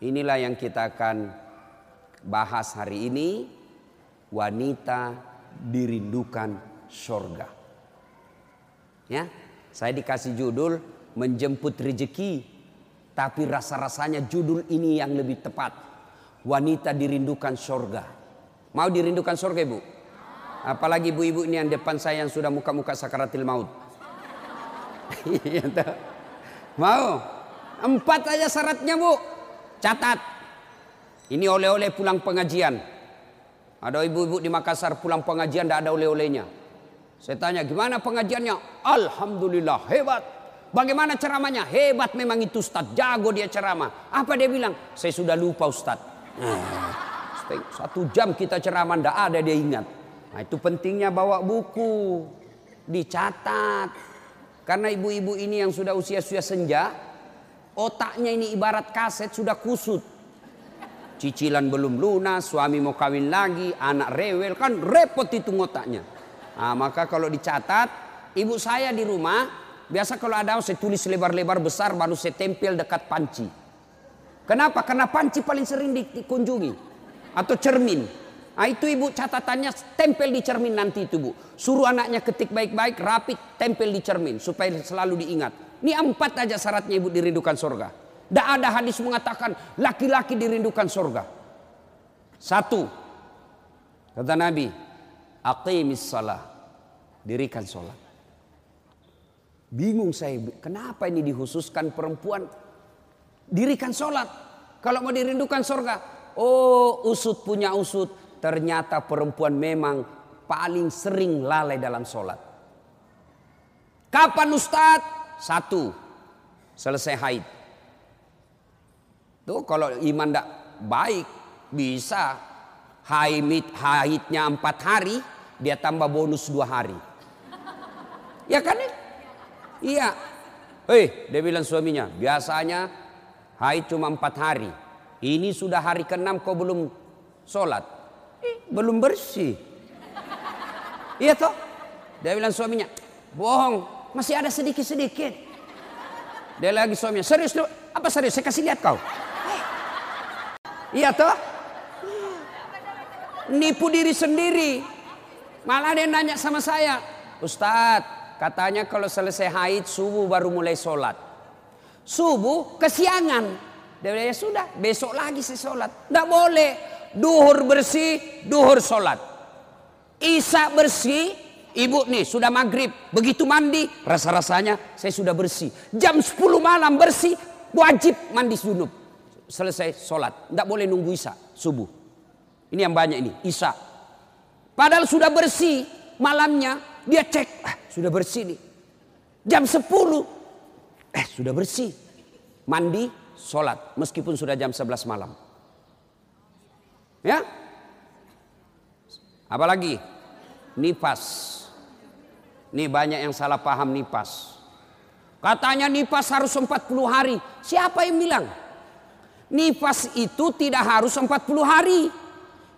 Inilah yang kita akan bahas hari ini. Wanita dirindukan sorga. Ya, saya dikasih judul menjemput rezeki, tapi rasa-rasanya judul ini yang lebih tepat. Wanita dirindukan sorga. Mau dirindukan sorga ibu? Apalagi ibu-ibu ini yang depan saya yang sudah muka-muka sakaratil maut. Iya Mau? Empat aja syaratnya bu. Catat. Ini oleh-oleh pulang pengajian. Ada ibu-ibu di Makassar pulang pengajian tidak ada oleh-olehnya. Saya tanya gimana pengajiannya? Alhamdulillah hebat. Bagaimana ceramahnya? Hebat memang itu Ustaz. Jago dia ceramah. Apa dia bilang? Saya sudah lupa Ustaz. Satu jam kita ceramah tidak ada dia ingat. Nah itu pentingnya bawa buku. Dicatat. Karena ibu-ibu ini yang sudah usia-usia senja, otaknya ini ibarat kaset sudah kusut. Cicilan belum lunas, suami mau kawin lagi, anak rewel, kan repot itu otaknya. Nah, maka kalau dicatat, ibu saya di rumah, biasa kalau ada saya tulis lebar-lebar besar baru saya tempel dekat panci. Kenapa? Karena panci paling sering dikunjungi. Atau cermin. Nah itu ibu catatannya tempel di cermin nanti itu bu. Suruh anaknya ketik baik-baik, rapi, tempel di cermin. Supaya selalu diingat. Ini empat aja syaratnya ibu dirindukan surga. Tidak ada hadis mengatakan laki-laki dirindukan surga. Satu. Kata Nabi. Aqimis salah. Dirikan sholat. Bingung saya. Kenapa ini dihususkan perempuan? Dirikan sholat. Kalau mau dirindukan surga. Oh usut punya usut ternyata perempuan memang paling sering lalai dalam sholat. Kapan Ustadz? Satu, selesai haid. Tuh kalau iman tidak baik bisa haid haidnya empat hari dia tambah bonus dua hari. Ya kan? Iya. Hei, dia bilang suaminya, biasanya haid cuma empat hari. Ini sudah hari keenam kau belum sholat belum bersih. Iya toh? Dia bilang suaminya, bohong, masih ada sedikit-sedikit. Dia lagi suaminya, serius lu? Apa serius? Saya kasih lihat kau. Iya toh? Nipu diri sendiri. Malah dia nanya sama saya, Ustadz, katanya kalau selesai haid subuh baru mulai sholat. Subuh kesiangan. Dia bilang ya sudah, besok lagi saya sholat. Tidak boleh duhur bersih, duhur sholat. Isya bersih, ibu nih sudah maghrib. Begitu mandi, rasa-rasanya saya sudah bersih. Jam 10 malam bersih, wajib mandi junub. Selesai sholat. Tidak boleh nunggu isya, subuh. Ini yang banyak ini, isya. Padahal sudah bersih malamnya, dia cek, ah, sudah bersih nih. Jam 10, eh sudah bersih. Mandi, sholat. Meskipun sudah jam 11 malam. Ya. Apalagi nifas. Ini banyak yang salah paham nifas. Katanya nifas harus 40 hari. Siapa yang bilang? Nifas itu tidak harus 40 hari.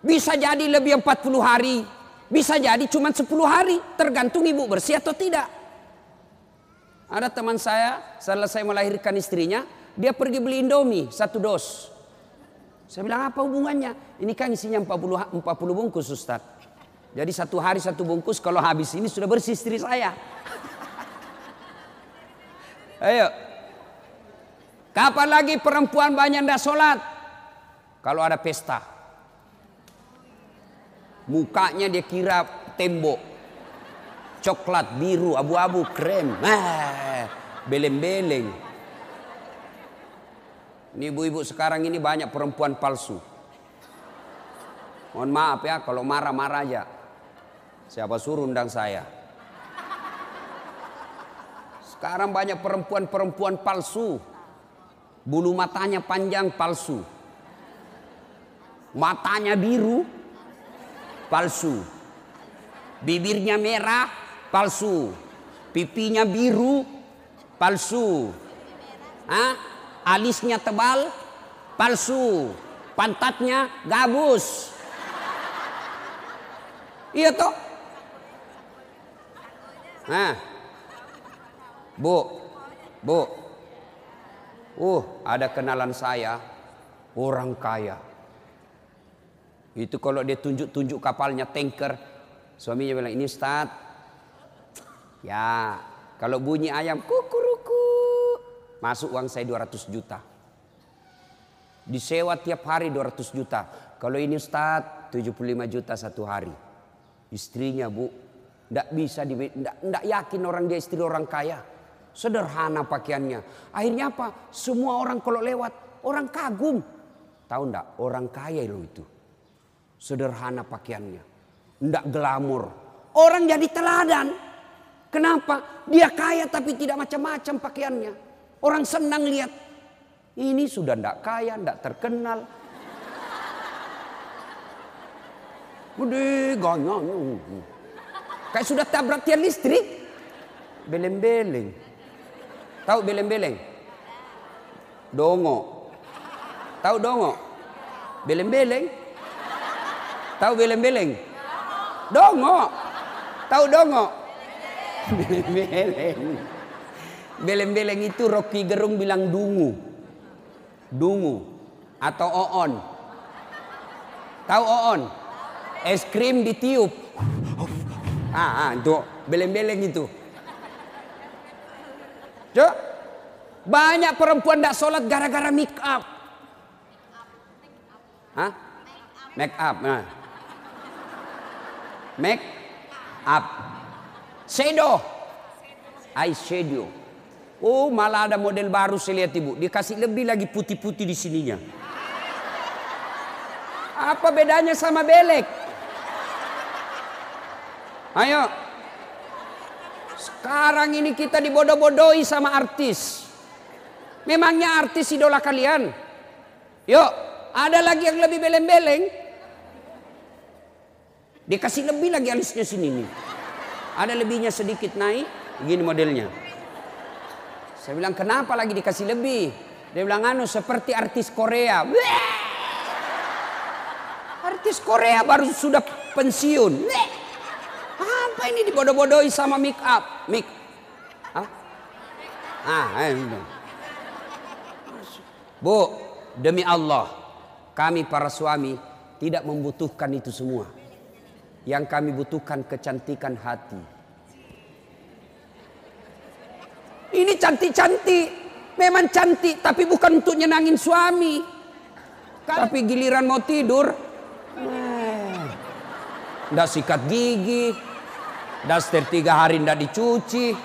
Bisa jadi lebih 40 hari. Bisa jadi cuma 10 hari. Tergantung ibu bersih atau tidak. Ada teman saya selesai melahirkan istrinya. Dia pergi beli indomie satu dos. Saya bilang apa hubungannya? Ini kan isinya 40, 40 bungkus Ustaz. Jadi satu hari satu bungkus kalau habis ini sudah bersih istri saya. Ayo. Kapan lagi perempuan banyak ndak sholat? Kalau ada pesta. Mukanya dia kira tembok. Coklat, biru, abu-abu, krem. Ah, beleng-beleng. Ini ibu-ibu sekarang ini banyak perempuan palsu. Mohon maaf ya kalau marah-marah aja. Siapa suruh undang saya? Sekarang banyak perempuan-perempuan palsu. Bulu matanya panjang palsu. Matanya biru palsu. Bibirnya merah palsu. Pipinya biru palsu. Hah? alisnya tebal, palsu, pantatnya gabus. Iya toh? Nah, bu, bu, uh, ada kenalan saya, Orang kaya. Itu kalau dia tunjuk-tunjuk kapalnya tanker, suaminya bilang ini Ustaz. Ya, kalau bunyi ayam kukuruku, masuk uang saya 200 juta. Disewa tiap hari 200 juta. Kalau ini Ustaz 75 juta satu hari. Istrinya bu, tidak bisa, tidak yakin orang dia istri orang kaya. Sederhana pakaiannya. Akhirnya apa? Semua orang kalau lewat, orang kagum. Tahu ndak? Orang kaya loh itu. Sederhana pakaiannya. Ndak glamor. Orang jadi teladan. Kenapa? Dia kaya tapi tidak macam-macam pakaiannya. Orang senang lihat. Ini sudah ndak kaya, ndak terkenal. Gede ganyang. Kayak sudah tabrak tiang listrik. Beleng-beleng. Tahu beleng-beleng? Dongo. Tahu dongo? Beleng-beleng? Tahu beleng-beleng? Dongo. Tahu dongo? Beleng-beleng. Beleng-beleng itu Rocky Gerung bilang dungu. Dungu atau oon. Tahu oon? Es krim ditiup. Ah, ah itu beleng-beleng itu. Cuk, banyak perempuan tidak sholat gara-gara make up. Hah? Make up. Nah. Make up. Shadow. Eyeshadow. Oh malah ada model baru saya lihat ibu. Dikasih lebih lagi putih-putih di sininya. Apa bedanya sama belek? Ayo. Sekarang ini kita dibodoh-bodohi sama artis. Memangnya artis idola kalian? Yuk, ada lagi yang lebih beleng-beleng. Dikasih lebih lagi alisnya sini nih. Ada lebihnya sedikit naik, begini modelnya. Saya bilang kenapa lagi dikasih lebih? Dia bilang anu seperti artis Korea. Artis Korea baru sudah pensiun. Apa ini dibodoh-bodohi sama make up? Make Hah? Ah, eh, Bu, demi Allah, kami para suami tidak membutuhkan itu semua. Yang kami butuhkan kecantikan hati. Ini cantik-cantik, memang cantik, tapi bukan untuk nyenangin suami. Tapi giliran mau tidur, eh, sikat gigi, Daster tiga hari tidak dicuci.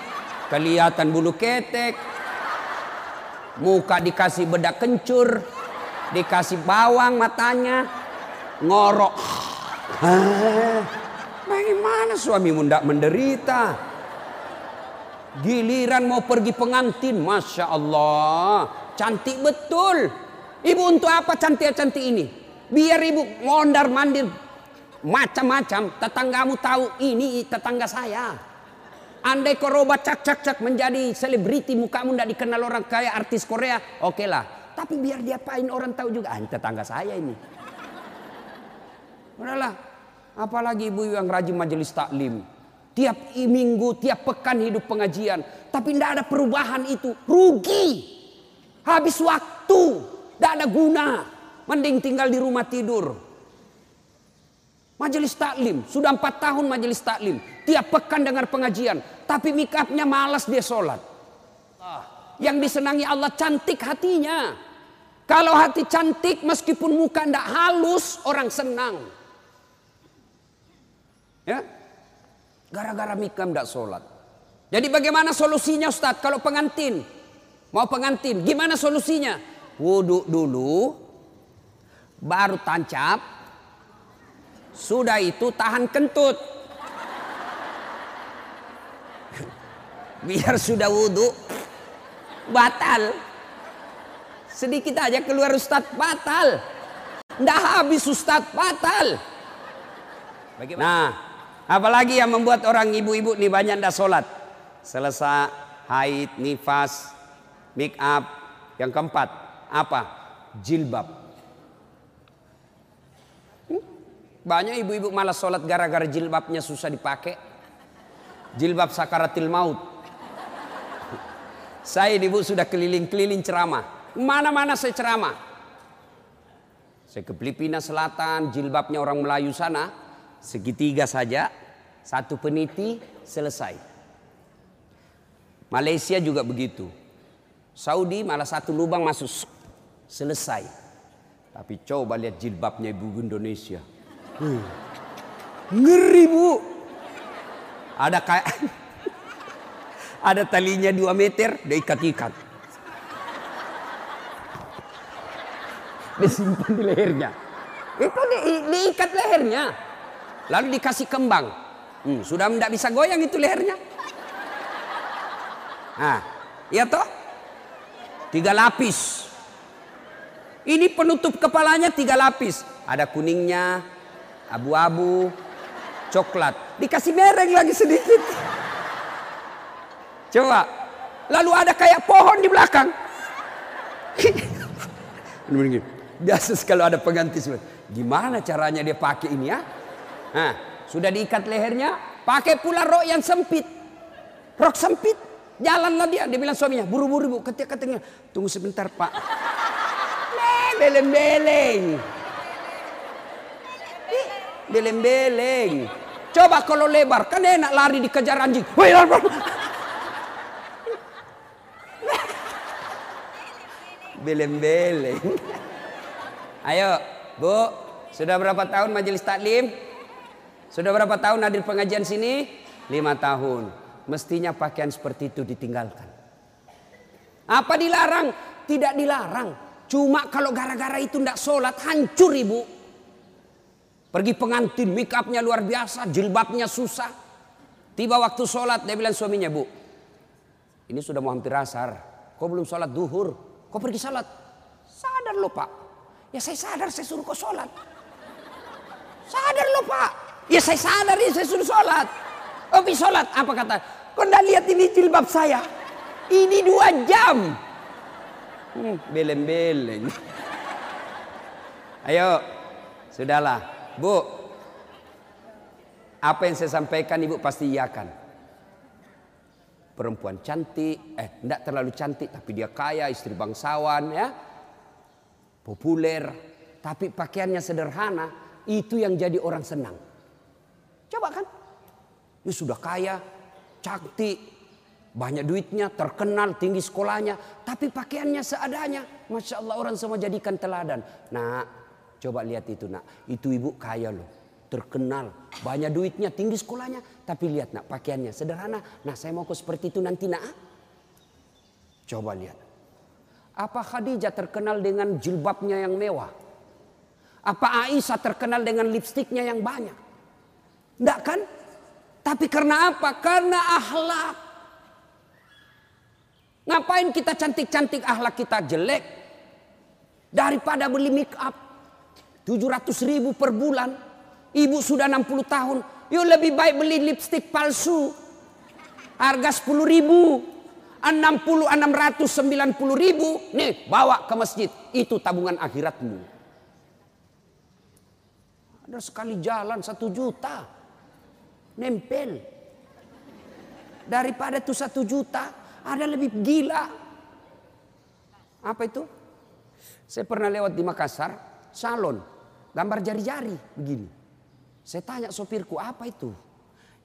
Kelihatan bulu ketek. Muka dikasih bedak kencur. Dikasih bawang matanya. Ngorok. Bagaimana suamimu tidak menderita? Giliran mau pergi pengantin. Masya Allah. Cantik betul. Ibu untuk apa cantik-cantik ini? Biar ibu mondar mandir Macam-macam tetanggamu tahu ini tetangga saya. Andai koroba cak cak cak menjadi selebriti mukamu tidak dikenal orang kaya artis Korea, oke lah. Tapi biar dia pain orang tahu juga, ah, tetangga saya ini. Udahlah, apalagi ibu yang rajin majelis taklim. Tiap minggu, tiap pekan hidup pengajian. Tapi tidak ada perubahan itu. Rugi. Habis waktu. Tidak ada guna. Mending tinggal di rumah tidur. Majelis taklim, sudah empat tahun majelis taklim. Tiap pekan dengar pengajian. Tapi mikapnya malas dia sholat. Yang disenangi Allah cantik hatinya. Kalau hati cantik meskipun muka tidak halus orang senang. Ya, Gara-gara mikam tidak sholat. Jadi bagaimana solusinya Ustadz kalau pengantin? Mau pengantin, gimana solusinya? Wudhu dulu, baru tancap, sudah itu tahan kentut. Biar sudah wudhu batal. Sedikit aja keluar Ustaz batal. Nggak habis Ustaz batal. Bagaimana? Nah, apalagi yang membuat orang ibu-ibu nih banyak ndak sholat. Selesai haid, nifas, make up. Yang keempat, apa? Jilbab. Banyak ibu-ibu malas sholat gara-gara jilbabnya susah dipakai. Jilbab sakaratil maut. Saya ibu sudah keliling-keliling ceramah. Mana-mana saya ceramah. Saya ke Filipina Selatan, jilbabnya orang Melayu sana, segitiga saja, satu peniti, selesai. Malaysia juga begitu. Saudi malah satu lubang masuk, selesai. Tapi coba lihat jilbabnya ibu Indonesia. Hmm. Ngeri bu. Ada kayak ada talinya dua meter, diikat-ikat. disimpan di lehernya. Itu di, diikat lehernya. Lalu dikasih kembang. Hmm, sudah tidak bisa goyang itu lehernya. Nah, iya toh? Tiga lapis. Ini penutup kepalanya tiga lapis. Ada kuningnya, abu-abu, coklat. Dikasih mereng lagi sedikit. Coba. Lalu ada kayak pohon di belakang. Biasa kalau ada pengganti Gimana caranya dia pakai ini ya? Nah, sudah diikat lehernya, pakai pula rok yang sempit. Rok sempit. Jalanlah dia, dia bilang suaminya, buru-buru bu, ketika katanya, tunggu sebentar pak. Beleng-beleng. Beleng-beleng. Coba kalau lebar, kan enak lari dikejar anjing. Beleng-beleng. Ayo, Bu, sudah berapa tahun majelis taklim? Sudah berapa tahun hadir pengajian sini? Lima tahun. Mestinya pakaian seperti itu ditinggalkan. Apa dilarang? Tidak dilarang. Cuma kalau gara-gara itu tidak sholat, hancur ibu. Pergi pengantin, make upnya luar biasa, jilbabnya susah. Tiba waktu sholat, dia bilang suaminya, bu, ini sudah mau hampir asar. Kau belum sholat duhur, kau pergi sholat. Sadar lo pak, Ya saya sadar saya suruh kau sholat. Sadar loh pak. Ya saya sadar ya saya suruh sholat. Oh sholat. Apa kata? Kau tidak lihat ini jilbab saya. Ini dua jam. Hmm, beleng-beleng. Ayo. Sudahlah. Bu. Apa yang saya sampaikan ibu pasti iakan. Perempuan cantik. Eh tidak terlalu cantik. Tapi dia kaya. Istri bangsawan ya populer, tapi pakaiannya sederhana, itu yang jadi orang senang. Coba kan? Dia sudah kaya, cantik, banyak duitnya, terkenal, tinggi sekolahnya, tapi pakaiannya seadanya. Masya Allah orang semua jadikan teladan. Nah, coba lihat itu nak, itu ibu kaya loh, terkenal, banyak duitnya, tinggi sekolahnya, tapi lihat nak pakaiannya sederhana. Nah, saya mau ke seperti itu nanti nak. Coba lihat. Apa Khadijah terkenal dengan jilbabnya yang mewah? Apa Aisyah terkenal dengan lipstiknya yang banyak? Tidak kan? Tapi karena apa? Karena akhlak. Ngapain kita cantik-cantik akhlak kita jelek? Daripada beli make up 700 ribu per bulan. Ibu sudah 60 tahun. Yuk lebih baik beli lipstik palsu. Harga 10 ribu. 60 690 ribu nih bawa ke masjid itu tabungan akhiratmu ada sekali jalan satu juta nempel daripada itu satu juta ada lebih gila apa itu saya pernah lewat di Makassar salon gambar jari-jari begini saya tanya sopirku apa itu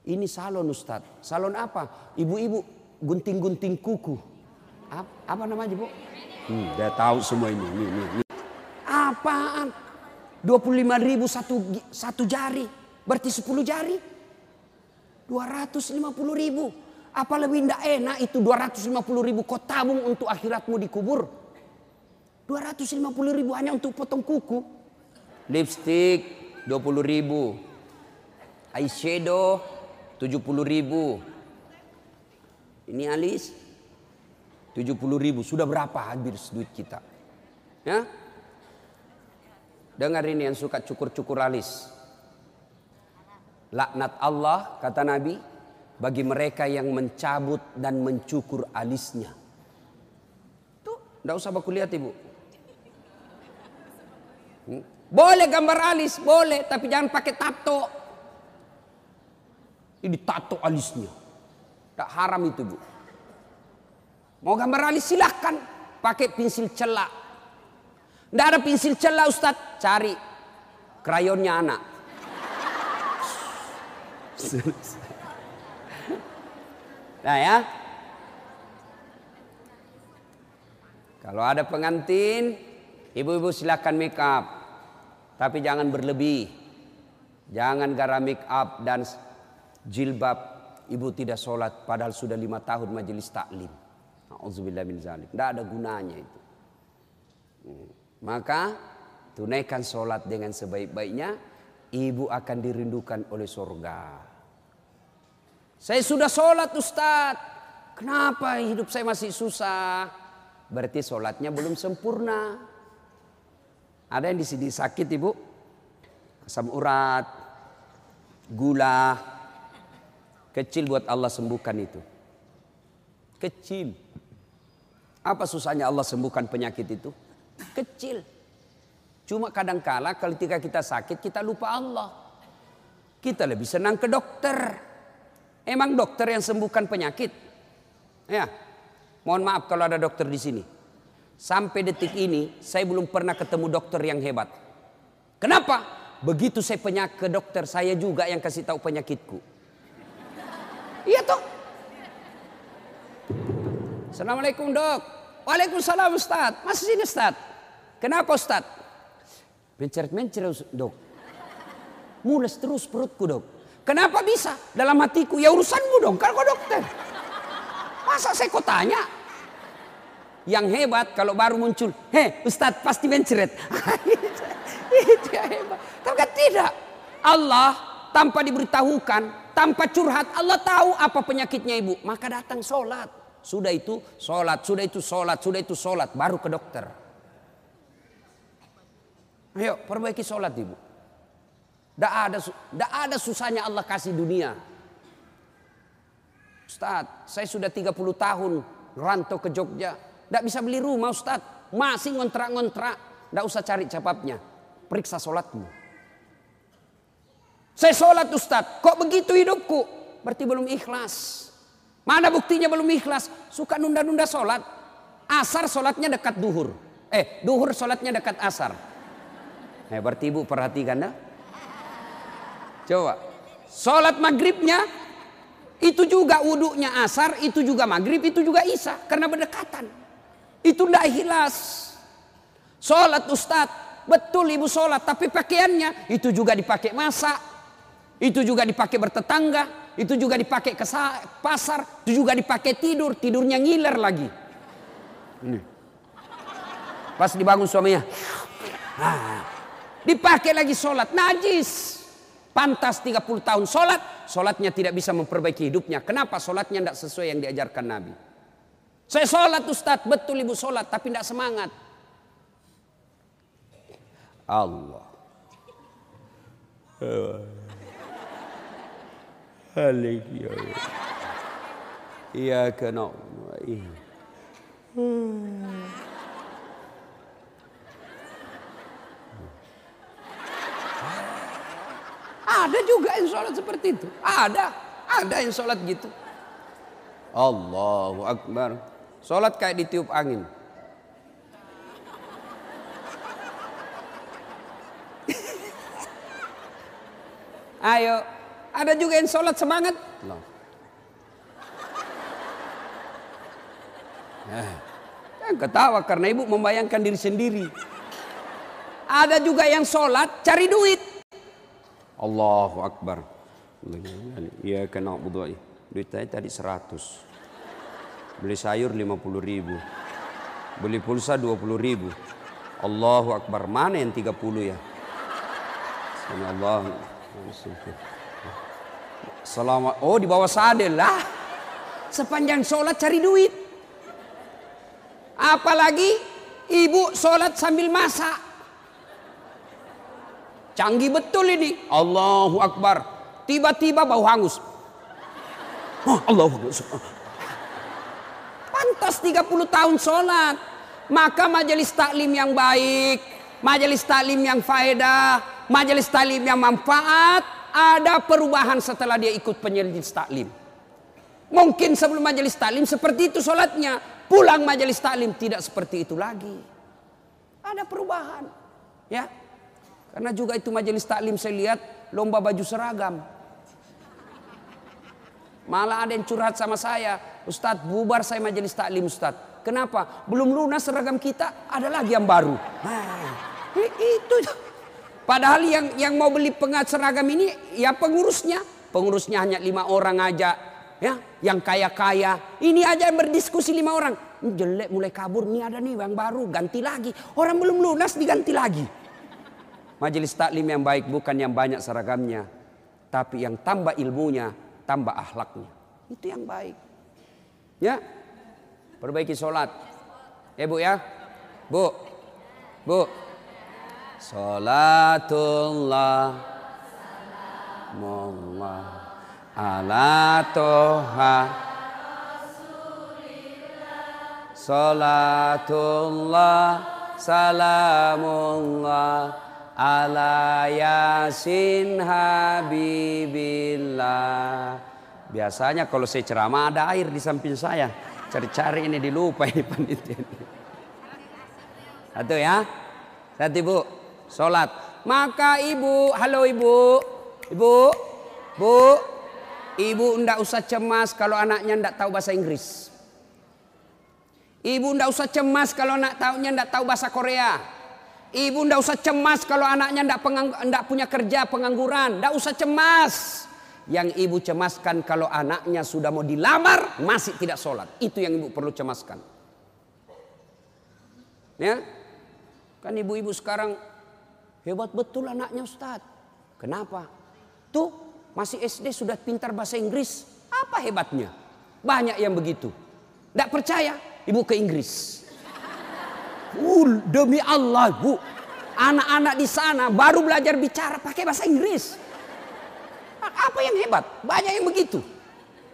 ini salon Ustadz salon apa ibu-ibu gunting-gunting kuku. Apa, apa namanya bu? Hmm, dia tahu semua ini. Nih, nih, nih. Apaan? 25 ribu satu, satu jari. Berarti 10 jari. 250 ribu. Apa lebih tidak enak itu 250 ribu kau tabung untuk akhiratmu dikubur. 250 ribu hanya untuk potong kuku. Lipstick 20 ribu. Eyeshadow 70 ribu. Ini alis 70 ribu. Sudah berapa habis duit kita? Ya? Dengar ini yang suka cukur-cukur alis. Laknat Allah kata Nabi bagi mereka yang mencabut dan mencukur alisnya. Tuh, tidak usah baku lihat ibu. Hmm? Boleh gambar alis, boleh, tapi jangan pakai tato. Ini tato alisnya. Tak haram itu bu. Mau gambar alis silahkan. Pakai pensil celak. Tidak ada pensil celah Ustaz. Cari krayonnya anak. Nah ya. Kalau ada pengantin, ibu-ibu silakan make up. Tapi jangan berlebih. Jangan gara make up dan jilbab. Ibu tidak sholat padahal sudah lima tahun majelis taklim. Auzubillah min zalik. Tidak ada gunanya itu. Hmm. Maka tunaikan sholat dengan sebaik-baiknya. Ibu akan dirindukan oleh surga. Saya sudah sholat Ustaz. Kenapa hidup saya masih susah? Berarti sholatnya belum sempurna. Ada yang di sini sakit ibu? Asam urat, gula. Kecil buat Allah sembuhkan itu. Kecil. Apa susahnya Allah sembuhkan penyakit itu? Kecil. Cuma kadang-kala ketika kita sakit kita lupa Allah. Kita lebih senang ke dokter. Emang dokter yang sembuhkan penyakit? Ya. Mohon maaf kalau ada dokter di sini. Sampai detik ini saya belum pernah ketemu dokter yang hebat. Kenapa? Begitu saya penyakit ke dokter, saya juga yang kasih tahu penyakitku. Iya toh? Assalamualaikum dok. Waalaikumsalam Ustaz. Masih sini Ustaz. Kenapa Ustaz? Menceret-menceret dok. Mules terus perutku dok. Kenapa bisa? Dalam hatiku, ya urusanmu dong, kan kau dokter. Masa saya kau tanya? Yang hebat kalau baru muncul, heh Ustadz pasti mencret. Itu yang hebat. Tapi kan tidak. Allah tanpa diberitahukan, tanpa curhat, Allah tahu apa penyakitnya ibu. Maka datang sholat. Sudah itu sholat, sudah itu sholat, sudah itu sholat. Baru ke dokter. Ayo perbaiki sholat ibu. Tidak ada, tidak ada susahnya Allah kasih dunia. Ustaz, saya sudah 30 tahun rantau ke Jogja. Tidak bisa beli rumah Ustaz. Masih ngontrak-ngontrak. Tidak usah cari capapnya. Periksa sholatmu. Saya sholat Ustaz. Kok begitu hidupku? Berarti belum ikhlas. Mana buktinya belum ikhlas? Suka nunda-nunda sholat. Asar sholatnya dekat duhur. Eh, duhur sholatnya dekat asar. Eh, berarti ibu perhatikan dah. Coba. Sholat maghribnya itu juga wudhunya asar, itu juga maghrib, itu juga isya. Karena berdekatan. Itu tidak ikhlas. Sholat ustad, betul ibu sholat. Tapi pakaiannya itu juga dipakai masak. Itu juga dipakai bertetangga. Itu juga dipakai ke pasar. Itu juga dipakai tidur. Tidurnya ngiler lagi. Ini. Pas dibangun suaminya. Nah, dipakai lagi sholat. Najis. Pantas 30 tahun sholat, sholatnya tidak bisa memperbaiki hidupnya. Kenapa? Sholatnya tidak sesuai yang diajarkan Nabi. Saya sholat Ustaz, betul ibu sholat, tapi tidak semangat. Allah. Halik ya Iya. Ada juga yang sholat seperti itu. Ada. Ada yang sholat gitu. Allahu Akbar. Sholat kayak ditiup angin. Ayo. Ada juga yang sholat semangat. Eh, jangan ketawa karena ibu membayangkan diri sendiri. Ada juga yang sholat cari duit. Allahu Akbar. Iya kena budu. Duit saya tadi 100. Beli sayur 50 ribu. Beli pulsa 20 ribu. Allahu Akbar. Mana yang 30 ya? Allah. Selamat. Oh di bawah sadel lah. Sepanjang sholat cari duit. Apalagi ibu sholat sambil masak. Canggih betul ini. Allahu Akbar. Tiba-tiba bau hangus. Oh, Allahu Akbar. Pantas 30 tahun sholat. Maka majelis taklim yang baik, majelis taklim yang faedah, majelis taklim yang manfaat, ada perubahan setelah dia ikut penyelis taklim. Mungkin sebelum majelis taklim seperti itu sholatnya. Pulang majelis taklim tidak seperti itu lagi. Ada perubahan. Ya. Karena juga itu majelis taklim saya lihat lomba baju seragam. Malah ada yang curhat sama saya, Ustadz bubar saya majelis taklim Ustadz. Kenapa? Belum lunas seragam kita, ada lagi yang baru. Nah, itu. Padahal yang yang mau beli pengat seragam ini ya pengurusnya. Pengurusnya hanya lima orang aja. Ya, yang kaya-kaya. Ini aja yang berdiskusi lima orang. Jelek mulai kabur, ini ada nih yang baru, ganti lagi. Orang belum lunas diganti lagi. Majelis taklim yang baik bukan yang banyak seragamnya. Tapi yang tambah ilmunya, tambah akhlaknya. Itu yang baik. Ya. Perbaiki sholat. Ya bu ya. Bu. Bu. Salatullah. Mullah. Ala toha. Salatullah. Salamullah ala yasin habibillah. Biasanya kalau saya ceramah ada air di samping saya. Cari-cari ini dilupa ini panitia. Satu ya. Satu ibu. Sholat. Maka ibu. Halo ibu. Ibu. Bu. Ibu ndak usah cemas kalau anaknya ndak tahu bahasa Inggris. Ibu ndak usah cemas kalau anak tahunya ndak tahu bahasa Korea. Ibu ndak usah cemas kalau anaknya ndak, ndak punya kerja pengangguran. Ndak usah cemas. Yang ibu cemaskan kalau anaknya sudah mau dilamar masih tidak sholat. Itu yang ibu perlu cemaskan. Ya, kan ibu-ibu sekarang hebat betul anaknya Ustaz. Kenapa? Tuh masih SD sudah pintar bahasa Inggris. Apa hebatnya? Banyak yang begitu. Tidak percaya? Ibu ke Inggris. Uh, demi Allah, Bu. Anak-anak di sana baru belajar bicara pakai bahasa Inggris. Apa yang hebat? Banyak yang begitu.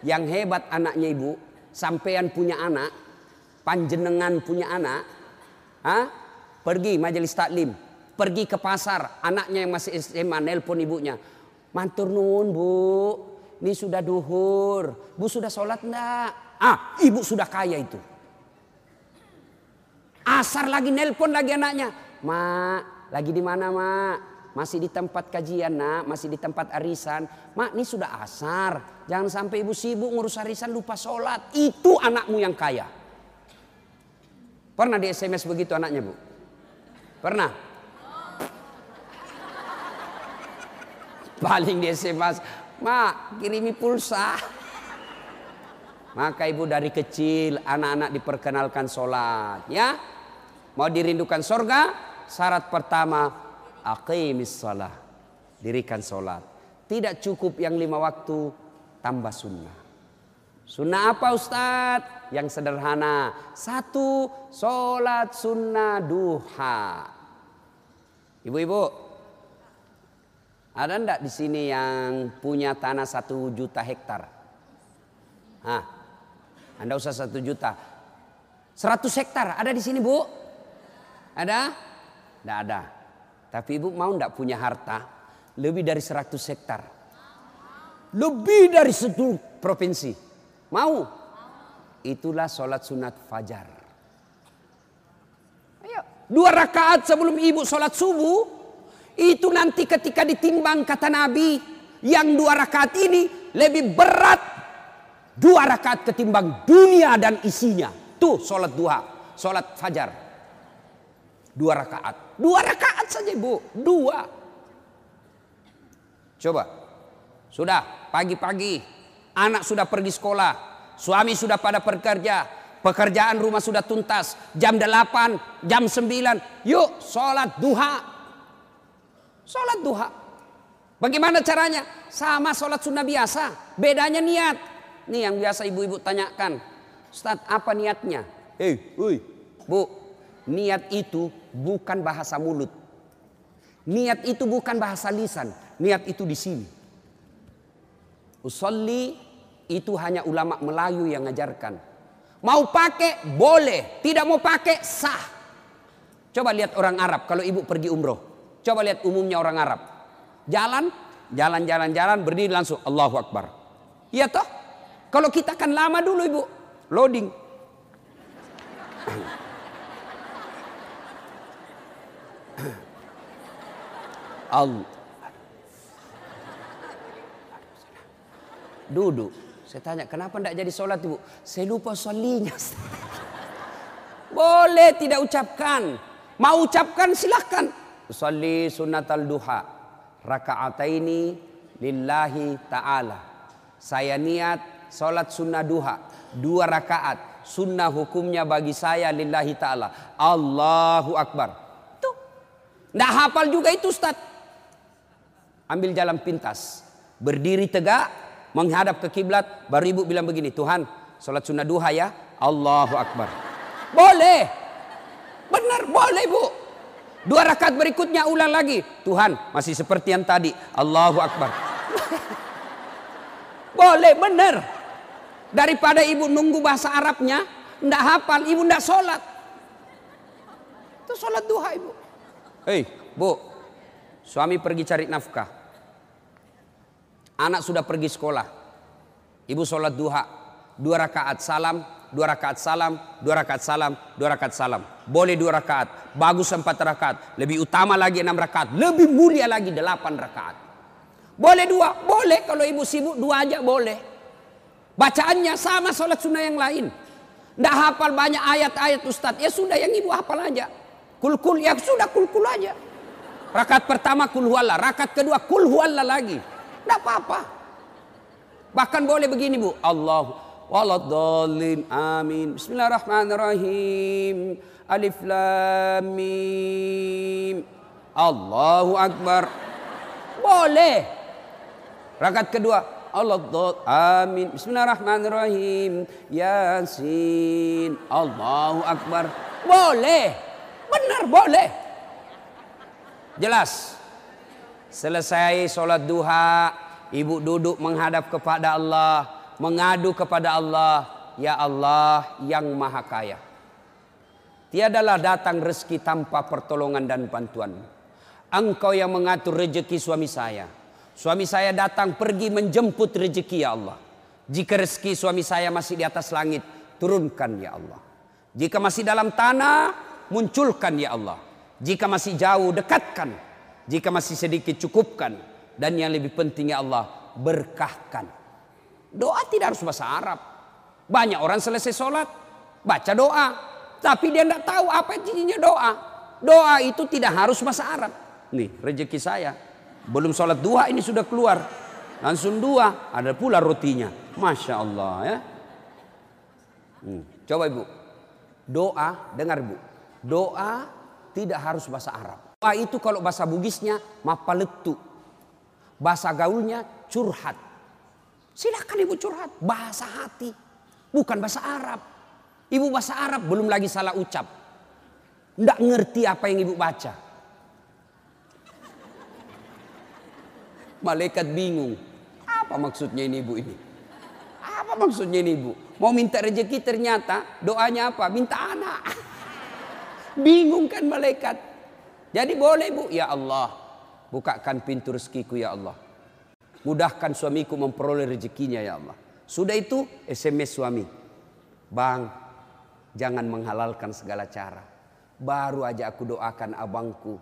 Yang hebat anaknya ibu, sampean punya anak, panjenengan punya anak, ha? pergi majelis taklim, pergi ke pasar, anaknya yang masih SMA nelpon ibunya. Mantur nuwun bu, ini sudah duhur, bu sudah sholat enggak? Ah, ibu sudah kaya itu. Asar lagi nelpon lagi anaknya. Mak, lagi di mana mak? Masih di tempat kajian nak, masih di tempat arisan. Mak, ini sudah asar. Jangan sampai ibu sibuk ngurus arisan lupa sholat. Itu anakmu yang kaya. Pernah di SMS begitu anaknya bu? Pernah? Paling di SMS, mak kirimi pulsa. Maka ibu dari kecil anak-anak diperkenalkan sholat. Ya, mau dirindukan sorga, syarat pertama aqimis sholat. Dirikan sholat. Tidak cukup yang lima waktu, tambah sunnah. Sunnah apa Ustadz? Yang sederhana. Satu, sholat sunnah duha. Ibu-ibu, ada ndak di sini yang punya tanah satu juta hektar? Hah, anda usah satu juta. Seratus hektar ada di sini bu? Ada? Tidak ada. Tapi ibu mau tidak punya harta lebih dari seratus hektar? Lebih dari satu provinsi. Mau? Itulah sholat sunat fajar. Dua rakaat sebelum ibu sholat subuh. Itu nanti ketika ditimbang kata Nabi. Yang dua rakaat ini lebih berat Dua rakaat ketimbang dunia dan isinya. Tuh sholat duha, sholat fajar. Dua rakaat. Dua rakaat saja ibu. Dua. Coba. Sudah pagi-pagi. Anak sudah pergi sekolah. Suami sudah pada bekerja. Pekerjaan rumah sudah tuntas. Jam 8, jam 9. Yuk sholat duha. Sholat duha. Bagaimana caranya? Sama sholat sunnah biasa. Bedanya niat. Ini yang biasa ibu-ibu tanyakan. Ustaz, apa niatnya? Hei, ui, bu, niat itu bukan bahasa mulut. Niat itu bukan bahasa lisan. Niat itu di sini. Usolli itu hanya ulama Melayu yang ngajarkan. Mau pakai boleh, tidak mau pakai sah. Coba lihat orang Arab kalau ibu pergi umroh. Coba lihat umumnya orang Arab. Jalan, jalan, jalan, jalan, berdiri langsung Allahu Akbar. Iya toh? Kalau kita kan lama dulu ibu, loading. Allah. Duduk. Saya tanya, kenapa tidak jadi sholat ibu? Saya lupa solinya. Boleh tidak ucapkan. Mau ucapkan silahkan. Salli sunnatal duha. Raka'ataini lillahi ta'ala. Saya niat sholat sunnah duha. Dua rakaat. Sunnah hukumnya bagi saya lillahi ta'ala. Allahu Akbar. Tuh. Tidak hafal juga itu Ustaz. Ambil jalan pintas. Berdiri tegak menghadap ke kiblat, baru ibu bilang begini, Tuhan, sholat sunnah duha ya, Allahu Akbar. Boleh, benar boleh bu. Dua rakaat berikutnya ulang lagi, Tuhan masih seperti yang tadi, Allahu Akbar. boleh, benar. Daripada ibu nunggu bahasa Arabnya, ndak hafal, ibu ndak sholat. Itu sholat duha ibu. Hei, bu, suami pergi cari nafkah. Anak sudah pergi sekolah. Ibu sholat duha. Dua rakaat salam, dua rakaat salam, dua rakaat salam, dua rakaat salam. Boleh dua rakaat. Bagus empat rakaat. Lebih utama lagi enam rakaat. Lebih mulia lagi delapan rakaat. Boleh dua? Boleh. Kalau ibu sibuk dua aja boleh. Bacaannya sama sholat sunnah yang lain. Tidak hafal banyak ayat-ayat Ustadz. Ya sudah yang ibu hafal aja. Kul-kul ya sudah kul-kul aja. Rakaat pertama kul huwallah. Rakaat kedua kul huwallah lagi. Tidak apa-apa. Bahkan boleh begini bu. Allah waladhalin amin. Bismillahirrahmanirrahim. Alif lam mim. Allahu akbar. Boleh. Rakaat kedua. Allah amin. Bismillahirrahmanirrahim. Yasin. Allahu akbar. Boleh. Benar boleh. Jelas. Selesai sholat duha, ibu duduk menghadap kepada Allah, mengadu kepada Allah, ya Allah yang maha kaya. Tiadalah datang rezeki tanpa pertolongan dan bantuan. Engkau yang mengatur rezeki suami saya. Suami saya datang pergi menjemput rezeki ya Allah. Jika rezeki suami saya masih di atas langit, turunkan ya Allah. Jika masih dalam tanah, munculkan ya Allah. Jika masih jauh, dekatkan jika masih sedikit cukupkan. Dan yang lebih penting ya Allah berkahkan. Doa tidak harus bahasa Arab. Banyak orang selesai sholat baca doa. Tapi dia tidak tahu apa jadinya doa. Doa itu tidak harus bahasa Arab. Nih rezeki saya. Belum sholat dua ini sudah keluar. Langsung dua. Ada pula rotinya. Masya Allah ya. Hmm. Coba ibu. Doa dengar ibu. Doa tidak harus bahasa Arab. Doa itu kalau bahasa Bugisnya mapaletu. Bahasa gaulnya curhat. Silakan ibu curhat. Bahasa hati. Bukan bahasa Arab. Ibu bahasa Arab belum lagi salah ucap. Tidak ngerti apa yang ibu baca. Malaikat bingung. Apa maksudnya ini ibu ini? Apa maksudnya ini ibu? Mau minta rezeki ternyata doanya apa? Minta anak. Bingung kan malaikat. Jadi boleh bu, ya Allah, bukakan pintu rezekiku ya Allah. Mudahkan suamiku memperoleh rezekinya ya Allah. Sudah itu SMS suami. Bang, jangan menghalalkan segala cara. Baru aja aku doakan abangku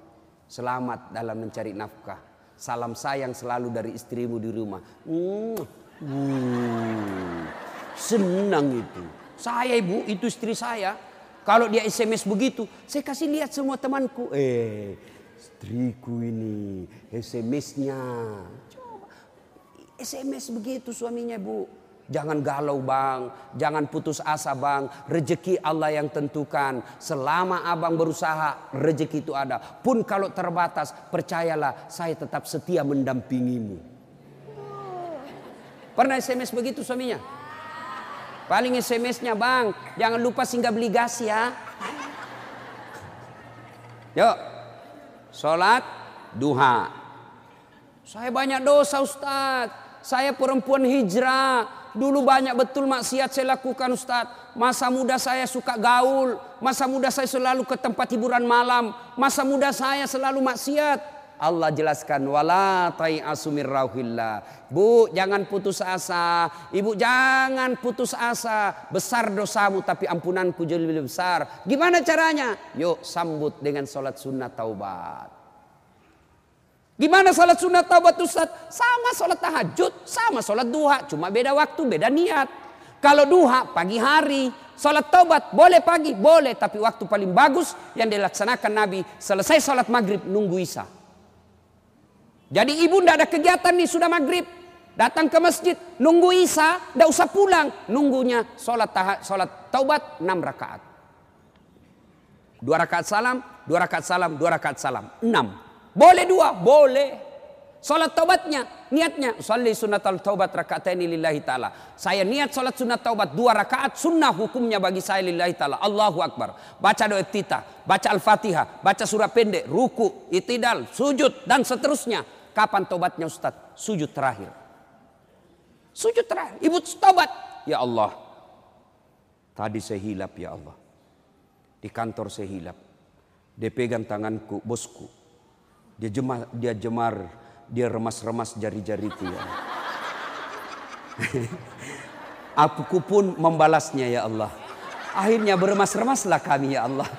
selamat dalam mencari nafkah. Salam sayang selalu dari istrimu di rumah. Hmm. Hmm. Senang itu. Saya ibu, itu istri saya. Kalau dia SMS begitu, saya kasih lihat semua temanku. Eh, istriku ini SMS-nya. Coba SMS begitu suaminya, Bu. Jangan galau bang, jangan putus asa bang. Rezeki Allah yang tentukan. Selama abang berusaha, rezeki itu ada. Pun kalau terbatas, percayalah saya tetap setia mendampingimu. Pernah SMS begitu suaminya? Paling SMS-nya bang, jangan lupa singgah beli gas ya. Yuk, sholat duha. Saya banyak dosa Ustadz. Saya perempuan hijrah. Dulu banyak betul maksiat saya lakukan Ustadz. Masa muda saya suka gaul. Masa muda saya selalu ke tempat hiburan malam. Masa muda saya selalu maksiat. Allah jelaskan wala asumir rauhillah. Bu, jangan putus asa. Ibu jangan putus asa. Besar dosamu tapi ampunanku jauh lebih besar. Gimana caranya? Yuk sambut dengan sholat sunnah taubat. Gimana salat sunat taubat Ustaz? Sama salat tahajud, sama salat duha, cuma beda waktu, beda niat. Kalau duha pagi hari, salat taubat boleh pagi, boleh, tapi waktu paling bagus yang dilaksanakan Nabi selesai salat maghrib nunggu isya. Jadi ibu ndak ada kegiatan nih sudah maghrib, datang ke masjid, nunggu isya, ndak usah pulang, nunggunya salat tahat, salat taubat 6 rakaat. Dua rakaat salam, dua rakaat salam, dua rakaat salam, enam. Boleh dua, boleh. Salat taubatnya, niatnya, salli sunat taubat ini lillahi ta'ala. Saya niat salat sunat taubat dua rakaat sunnah hukumnya bagi saya lillahi ta'ala. Allahu Akbar. Baca doa tita, baca al-fatihah, baca surah pendek, ruku, itidal, sujud, dan seterusnya. Kapan taubatnya Ustaz? Sujud terakhir. Sujud terakhir. Ibu taubat. Ya Allah. Tadi saya hilap ya Allah. Di kantor saya hilap. Dia pegang tanganku, bosku dia jemar, dia jemar, dia remas-remas jari-jari itu ya. Aku pun membalasnya ya Allah. Akhirnya beremas-remaslah kami ya Allah.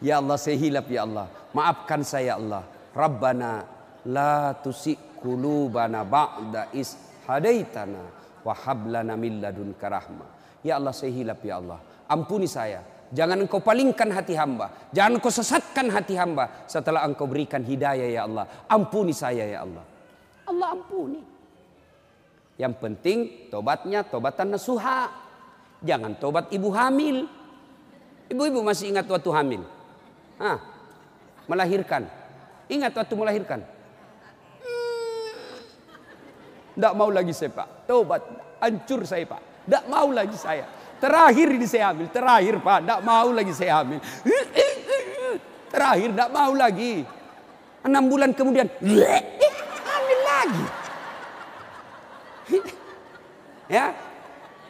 Ya Allah saya hilap ya Allah. Maafkan saya ya Allah. Rabbana la tusi kulubana ba'da is hadaitana wa hablana min ladunka. Ya Allah saya hilap ya Allah. Ampuni saya Jangan engkau palingkan hati hamba. Jangan engkau sesatkan hati hamba setelah engkau berikan hidayah ya Allah. Ampuni saya ya Allah. Allah ampuni. Yang penting tobatnya tobatan nasuha. Jangan tobat ibu hamil. Ibu-ibu masih ingat waktu hamil? Hah, melahirkan. Ingat waktu melahirkan? Tidak mau lagi saya pak. Tobat. Hancur saya pak. Tidak mau lagi saya. Terakhir ini saya hamil, terakhir Pak, tidak mau lagi saya hamil. Terakhir tidak mau lagi. Enam bulan kemudian, hamil lagi. ya,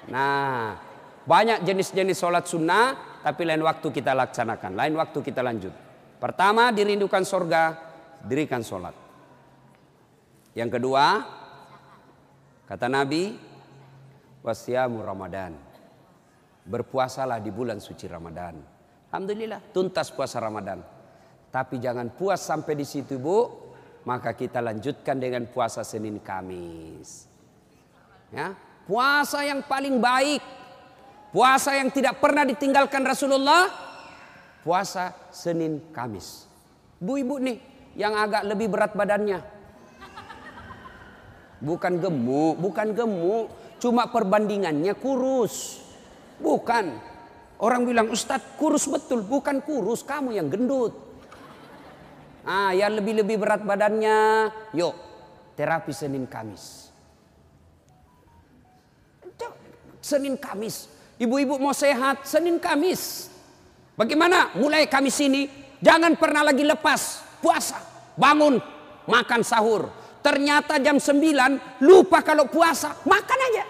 nah banyak jenis-jenis sholat sunnah, tapi lain waktu kita laksanakan, lain waktu kita lanjut. Pertama dirindukan sorga, dirikan sholat. Yang kedua, kata Nabi, wasyamu Ramadan. Berpuasalah di bulan suci Ramadan. Alhamdulillah tuntas puasa Ramadan. Tapi jangan puas sampai di situ Bu. Maka kita lanjutkan dengan puasa Senin Kamis. Ya, puasa yang paling baik. Puasa yang tidak pernah ditinggalkan Rasulullah. Puasa Senin Kamis. Bu ibu nih yang agak lebih berat badannya. Bukan gemuk, bukan gemuk, cuma perbandingannya kurus. Bukan. Orang bilang Ustadz kurus betul. Bukan kurus, kamu yang gendut. Ah, yang lebih-lebih berat badannya, yuk terapi Senin Kamis. Senin Kamis. Ibu-ibu mau sehat, Senin Kamis. Bagaimana? Mulai Kamis ini, jangan pernah lagi lepas puasa. Bangun, makan sahur. Ternyata jam 9 lupa kalau puasa, makan aja.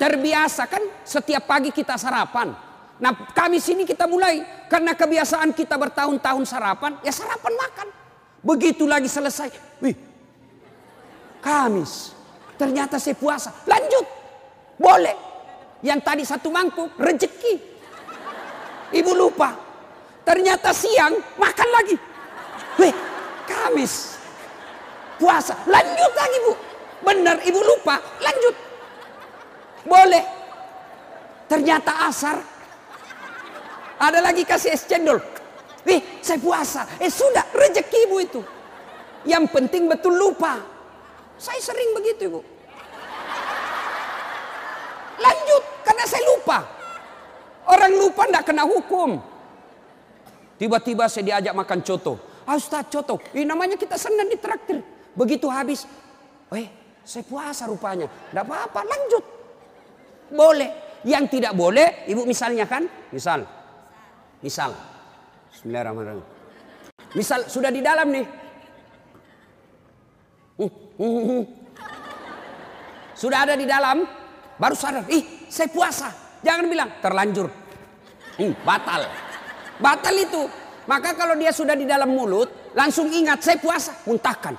Terbiasa kan setiap pagi kita sarapan. Nah kami sini kita mulai. Karena kebiasaan kita bertahun-tahun sarapan. Ya sarapan makan. Begitu lagi selesai. Wih. Kamis. Ternyata saya puasa. Lanjut. Boleh. Yang tadi satu mangkuk. Rezeki. Ibu lupa. Ternyata siang makan lagi. Wih. Kamis. Puasa. Lanjut lagi bu. Benar ibu lupa. Lanjut. Boleh. Ternyata asar. Ada lagi kasih es cendol. Ih, saya puasa. Eh sudah, rezekimu itu. Yang penting betul lupa. Saya sering begitu, Ibu. Lanjut, karena saya lupa. Orang lupa tidak kena hukum. Tiba-tiba saya diajak makan coto. Ah coto, ini namanya kita senang di traktir. Begitu habis, eh saya puasa rupanya. Tidak apa-apa, lanjut. Boleh. Yang tidak boleh, ibu misalnya kan? Misal. Misal. Bismillahirrahmanirrahim. Misal sudah di dalam nih. Uh, uh, uh. Sudah ada di dalam, baru sadar, ih saya puasa. Jangan bilang terlanjur. Hmm, batal. Batal itu. Maka kalau dia sudah di dalam mulut, langsung ingat saya puasa, muntahkan,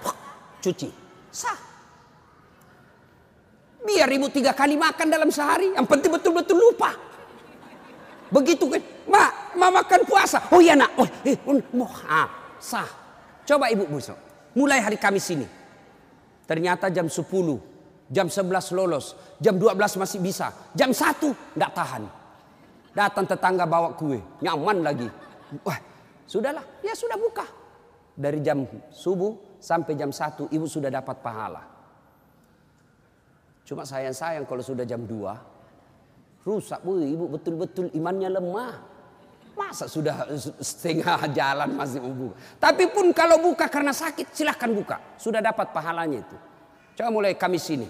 cuci. Sah. Biar ibu tiga kali makan dalam sehari. Yang penting betul-betul lupa. Begitu kan. Ma, ma makan puasa. Oh iya nak. Oh, eh, oh, ah. Sah. Coba ibu besok. Mulai hari Kamis ini. Ternyata jam 10, jam 11 lolos, jam 12 masih bisa, jam 1 enggak tahan. Datang tetangga bawa kue, nyaman lagi. Wah, sudahlah, ya sudah buka. Dari jam subuh sampai jam 1 ibu sudah dapat pahala. Cuma sayang-sayang kalau sudah jam 2 rusak bu, ibu betul-betul imannya lemah. Masa sudah setengah jalan masih mau buka. Tapi pun kalau buka karena sakit silahkan buka. Sudah dapat pahalanya itu. Coba mulai Kamis ini.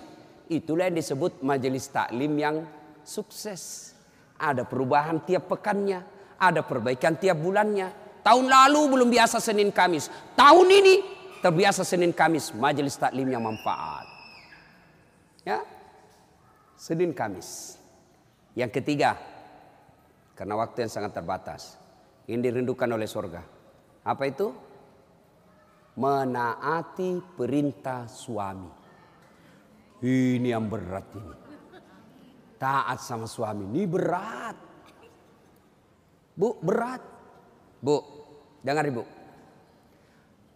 Itulah yang disebut majelis taklim yang sukses. Ada perubahan tiap pekannya. Ada perbaikan tiap bulannya. Tahun lalu belum biasa Senin Kamis. Tahun ini terbiasa Senin Kamis. Majelis taklim yang manfaat. Ya, Senin Kamis. Yang ketiga, karena waktu yang sangat terbatas, ini dirindukan oleh surga. Apa itu? Menaati perintah suami. Ini yang berat ini. Taat sama suami ini berat. Bu, berat. Bu, dengar ibu.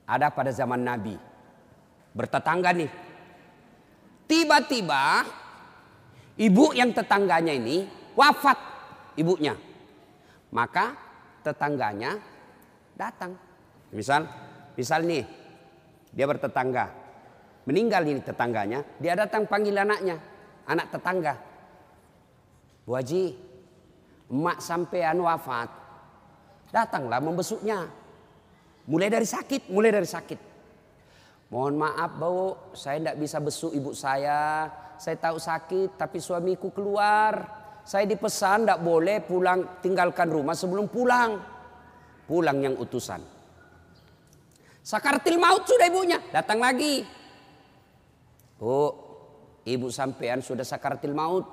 Ada pada zaman Nabi. Bertetangga nih Tiba-tiba ibu yang tetangganya ini wafat ibunya. Maka tetangganya datang. Misal, misal nih dia bertetangga. Meninggal ini tetangganya, dia datang panggil anaknya, anak tetangga. Bu Haji, emak sampean wafat. Datanglah membesuknya. Mulai dari sakit, mulai dari sakit. Mohon maaf bau, saya tidak bisa besuk ibu saya. Saya tahu sakit tapi suamiku keluar. Saya dipesan tidak boleh pulang tinggalkan rumah sebelum pulang. Pulang yang utusan. Sakartil maut sudah ibunya. Datang lagi. Bu, ibu sampean sudah sakartil maut.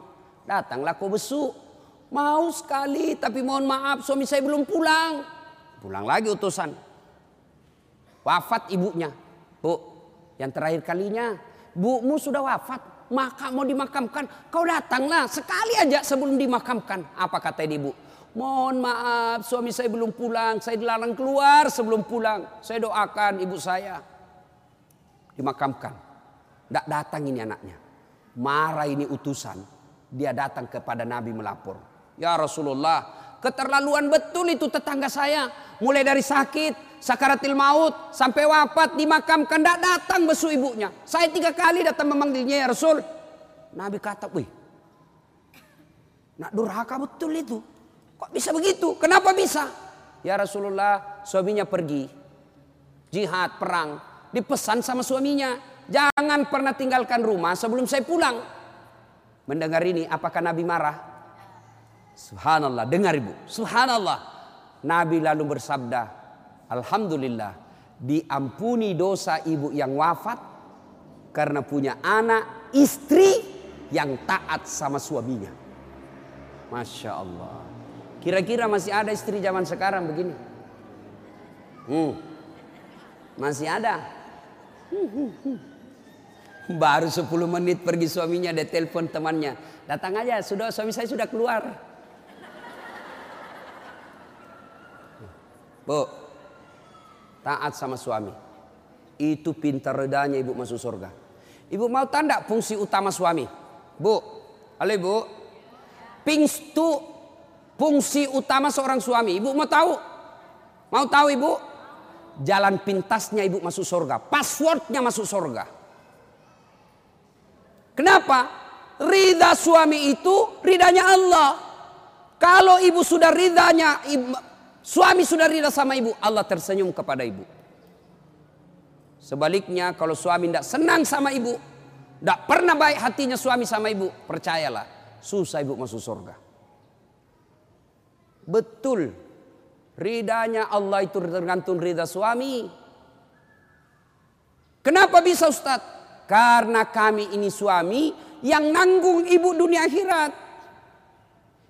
Datanglah kau besuk. Mau sekali tapi mohon maaf suami saya belum pulang. Pulang lagi utusan. Wafat ibunya. Bu, yang terakhir kalinya, bumu sudah wafat, maka mau dimakamkan, kau datanglah sekali aja sebelum dimakamkan. Apa kata ibu? Mohon maaf, suami saya belum pulang, saya dilarang keluar sebelum pulang. Saya doakan ibu saya dimakamkan. Tidak datang ini anaknya. Marah ini utusan. Dia datang kepada Nabi melapor. Ya Rasulullah, keterlaluan betul itu tetangga saya. Mulai dari sakit, sakaratil maut sampai wafat dimakamkan tidak datang besu ibunya. Saya tiga kali datang memanggilnya ya Rasul. Nabi kata, wih, nak durhaka betul itu. Kok bisa begitu? Kenapa bisa? Ya Rasulullah, suaminya pergi. Jihad, perang. Dipesan sama suaminya. Jangan pernah tinggalkan rumah sebelum saya pulang. Mendengar ini, apakah Nabi marah? Subhanallah, dengar ibu. Subhanallah. Nabi lalu bersabda, Alhamdulillah diampuni dosa ibu yang wafat karena punya anak istri yang taat sama suaminya. Masya Allah. Kira-kira masih ada istri zaman sekarang begini? Hmm. Masih ada. Baru 10 menit pergi suaminya dia telepon temannya. Datang aja, sudah suami saya sudah keluar. Bu, Taat sama suami. Itu pintar redanya ibu masuk surga. Ibu mau tanda fungsi utama suami? Bu, halo ibu. Pingstu fungsi utama seorang suami. Ibu mau tahu? Mau tahu ibu? Jalan pintasnya ibu masuk surga. Passwordnya masuk surga. Kenapa? Ridha suami itu ridanya Allah. Kalau ibu sudah ridhanya Suami sudah rida sama ibu, Allah tersenyum kepada ibu. Sebaliknya kalau suami tidak senang sama ibu, tidak pernah baik hatinya suami sama ibu, percayalah, susah ibu masuk surga. Betul, ridanya Allah itu tergantung rida suami. Kenapa bisa Ustadz? Karena kami ini suami yang nanggung ibu dunia akhirat.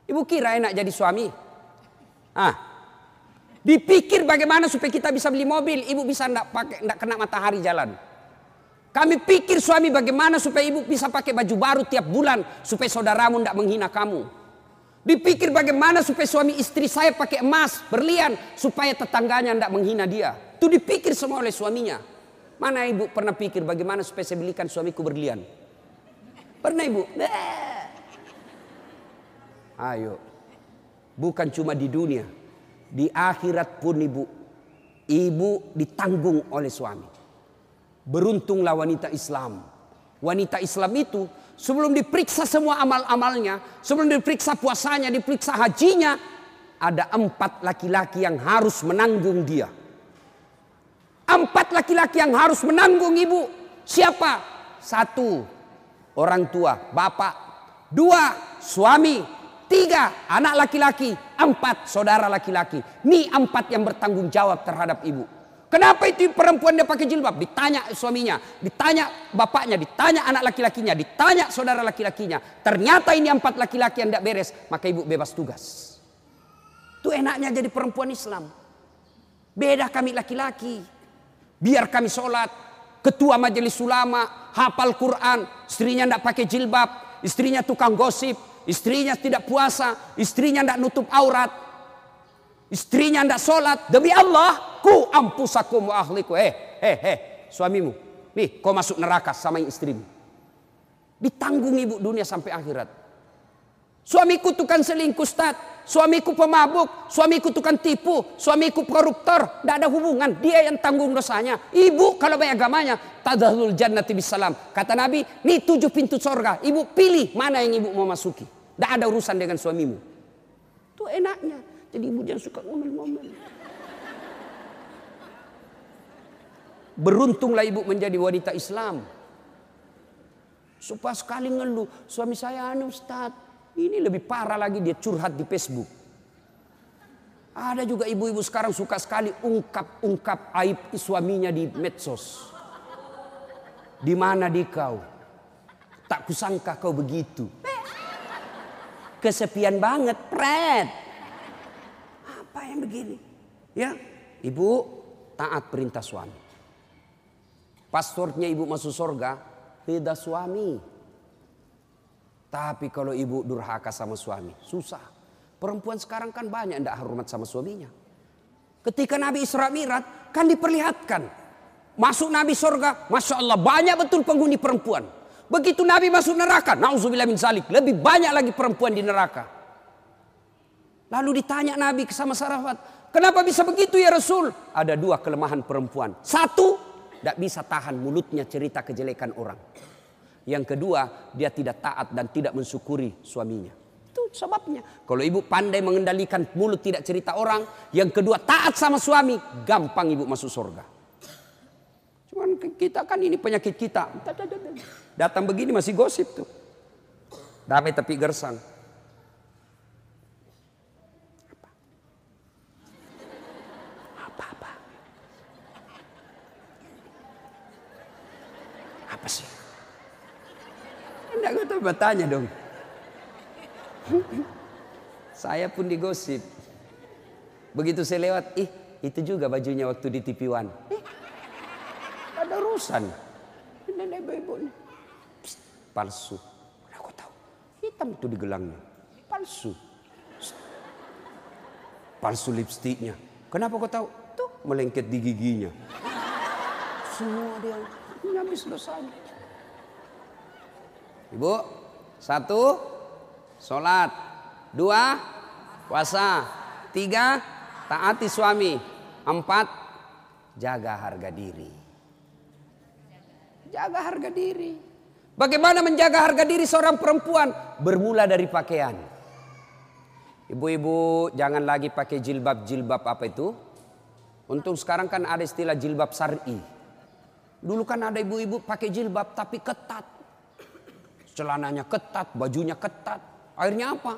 Ibu kira enak jadi suami? Ah, Dipikir bagaimana supaya kita bisa beli mobil, ibu bisa ndak pakai ndak kena matahari jalan. Kami pikir suami bagaimana supaya ibu bisa pakai baju baru tiap bulan supaya saudaramu ndak menghina kamu. Dipikir bagaimana supaya suami istri saya pakai emas berlian supaya tetangganya ndak menghina dia. Itu dipikir semua oleh suaminya. Mana ibu pernah pikir bagaimana supaya saya belikan suamiku berlian? Pernah ibu? Ayo. Bukan cuma di dunia. Di akhirat pun ibu. Ibu ditanggung oleh suami. Beruntunglah wanita Islam. Wanita Islam itu sebelum diperiksa semua amal-amalnya. Sebelum diperiksa puasanya, diperiksa hajinya. Ada empat laki-laki yang harus menanggung dia. Empat laki-laki yang harus menanggung ibu. Siapa? Satu, orang tua, bapak. Dua, suami. Tiga, anak laki-laki. Empat, saudara laki-laki. Ini empat yang bertanggung jawab terhadap ibu. Kenapa itu perempuan dia pakai jilbab? Ditanya suaminya, ditanya bapaknya, ditanya anak laki-lakinya, ditanya saudara laki-lakinya. Ternyata ini empat laki-laki yang tidak beres, maka ibu bebas tugas. Itu enaknya jadi perempuan Islam. Beda kami laki-laki. Biar kami sholat. Ketua majelis ulama, hafal Quran. Istrinya tidak pakai jilbab. Istrinya tukang gosip. Istrinya tidak puasa. Istrinya tidak nutup aurat. Istrinya tidak sholat. Demi Allah. Ku ampusakum wa ahliku. Eh, eh, eh. Suamimu. Nih, kau masuk neraka sama istrimu. Ditanggung ibu dunia sampai akhirat. Suamiku tukang selingkuh, Ustaz. Suamiku pemabuk, suamiku tukang tipu, suamiku koruptor. Tidak ada hubungan, dia yang tanggung dosanya. Ibu kalau banyak agamanya, tadahul jannati bisalam. Kata Nabi, ini tujuh pintu sorga. Ibu pilih mana yang ibu mau masuki. Tidak ada urusan dengan suamimu. Itu enaknya. Jadi ibu jangan suka ngomel-ngomel. Beruntunglah ibu menjadi wanita Islam. Supaya sekali ngeluh, suami saya anu ini lebih parah lagi dia curhat di Facebook. Ada juga ibu-ibu sekarang suka sekali ungkap-ungkap aib suaminya di medsos. Di mana di kau? Tak kusangka kau begitu. Kesepian banget, pret. Apa yang begini? Ya, ibu taat perintah suami. Pastornya ibu masuk surga, tidak suami. Tapi kalau ibu durhaka sama suami, susah. Perempuan sekarang kan banyak tidak hormat sama suaminya. Ketika Nabi Isra Mi'raj kan diperlihatkan. Masuk Nabi surga, Masya Allah banyak betul penghuni perempuan. Begitu Nabi masuk neraka, na'udzubillah min salik. Lebih banyak lagi perempuan di neraka. Lalu ditanya Nabi sama Sarafat, kenapa bisa begitu ya Rasul? Ada dua kelemahan perempuan. Satu, tidak bisa tahan mulutnya cerita kejelekan orang. Yang kedua, dia tidak taat dan tidak mensyukuri suaminya. Itu sebabnya. Kalau ibu pandai mengendalikan mulut tidak cerita orang. Yang kedua, taat sama suami. Gampang ibu masuk surga. Cuman kita kan ini penyakit kita. Datang begini masih gosip tuh. Damai tapi gersang. Apa-apa. Apa sih? Bertanya dong. saya pun digosip. Begitu saya lewat, ih itu juga bajunya waktu di TV One. Eh, ada urusan. Nenek ibu nih. palsu. Aku tahu. Hitam itu di gelangnya. Palsu. Psst. Palsu lipstiknya. Kenapa kau tahu? Tuh melengket di giginya. Semua dia habis dosanya. Ibu, satu, sholat. Dua, puasa. Tiga, taati suami. Empat, jaga harga diri. Jaga harga diri. Bagaimana menjaga harga diri seorang perempuan? Bermula dari pakaian. Ibu-ibu jangan lagi pakai jilbab-jilbab apa itu. Untung sekarang kan ada istilah jilbab syar'i. Dulu kan ada ibu-ibu pakai jilbab tapi ketat. Celananya ketat, bajunya ketat. Akhirnya apa?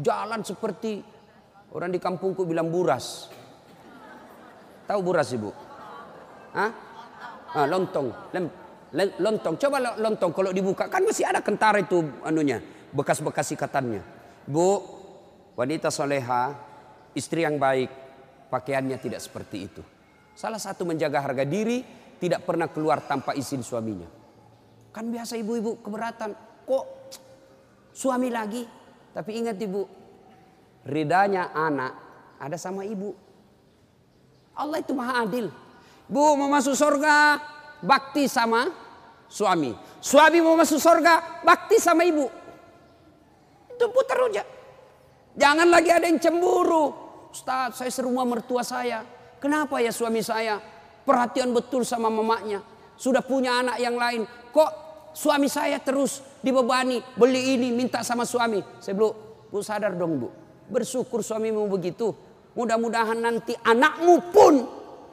Jalan seperti orang di kampungku bilang buras. Tahu buras ibu? Hah? Ah, lontong. Lem, lontong. Coba lontong kalau dibuka kan masih ada kentara itu anunya, bekas-bekas ikatannya. Bu, wanita soleha, istri yang baik, pakaiannya tidak seperti itu. Salah satu menjaga harga diri, tidak pernah keluar tanpa izin suaminya. Kan biasa ibu-ibu keberatan, kok suami lagi? Tapi ingat ibu, ridanya anak ada sama ibu. Allah itu maha adil. Bu mau masuk surga, bakti sama suami. Suami mau masuk surga, bakti sama ibu. Itu putar aja. Jangan lagi ada yang cemburu. Ustaz, saya serumah mertua saya. Kenapa ya suami saya? Perhatian betul sama mamanya. Sudah punya anak yang lain. Kok suami saya terus dibebani. Beli ini, minta sama suami. Saya bilang, bu sadar dong bu. Bersyukur suamimu begitu. Mudah-mudahan nanti anakmu pun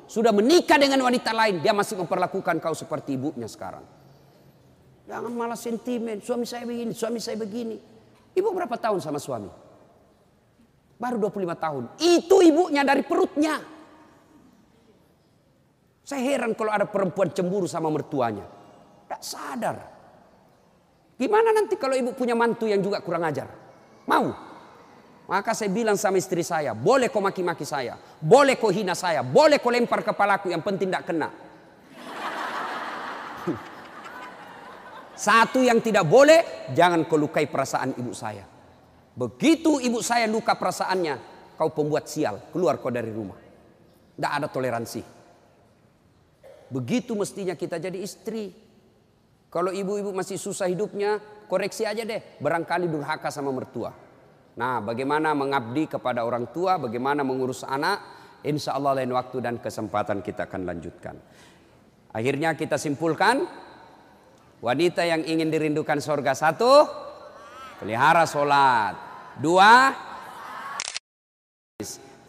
sudah menikah dengan wanita lain. Dia masih memperlakukan kau seperti ibunya sekarang. Jangan malah sentimen. Suami saya begini, suami saya begini. Ibu berapa tahun sama suami? Baru 25 tahun. Itu ibunya dari perutnya. Saya heran kalau ada perempuan cemburu sama mertuanya. Tidak sadar. Gimana nanti kalau ibu punya mantu yang juga kurang ajar? Mau? Maka saya bilang sama istri saya, boleh kau maki-maki saya, boleh kau hina saya, boleh kau lempar kepalaku, yang penting tidak kena. Satu yang tidak boleh, jangan kau lukai perasaan ibu saya. Begitu ibu saya luka perasaannya, kau pembuat sial, keluar kau dari rumah. Tidak ada toleransi. Begitu mestinya kita jadi istri. Kalau ibu-ibu masih susah hidupnya, koreksi aja deh. Barangkali durhaka sama mertua. Nah, bagaimana mengabdi kepada orang tua, bagaimana mengurus anak, insya Allah lain waktu dan kesempatan kita akan lanjutkan. Akhirnya kita simpulkan, wanita yang ingin dirindukan surga satu, pelihara sholat. Dua,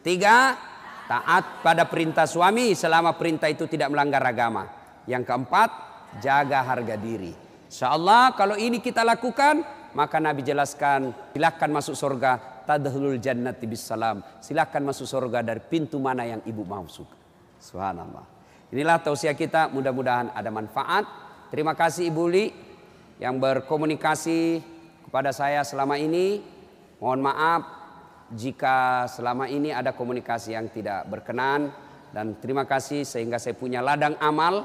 tiga, taat pada perintah suami selama perintah itu tidak melanggar agama. Yang keempat, jaga harga diri. Insya Allah kalau ini kita lakukan, maka Nabi jelaskan, silahkan masuk surga, tadhulul jannati bisalam. Silahkan masuk surga dari pintu mana yang ibu mau suka. Subhanallah. Inilah tausiah kita, mudah-mudahan ada manfaat. Terima kasih Ibu Li yang berkomunikasi kepada saya selama ini. Mohon maaf jika selama ini ada komunikasi yang tidak berkenan dan terima kasih sehingga saya punya ladang amal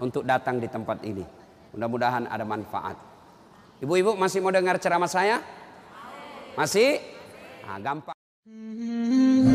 untuk datang di tempat ini. Mudah-mudahan ada manfaat. Ibu-ibu masih mau dengar ceramah saya? Masih? Nah, gampang.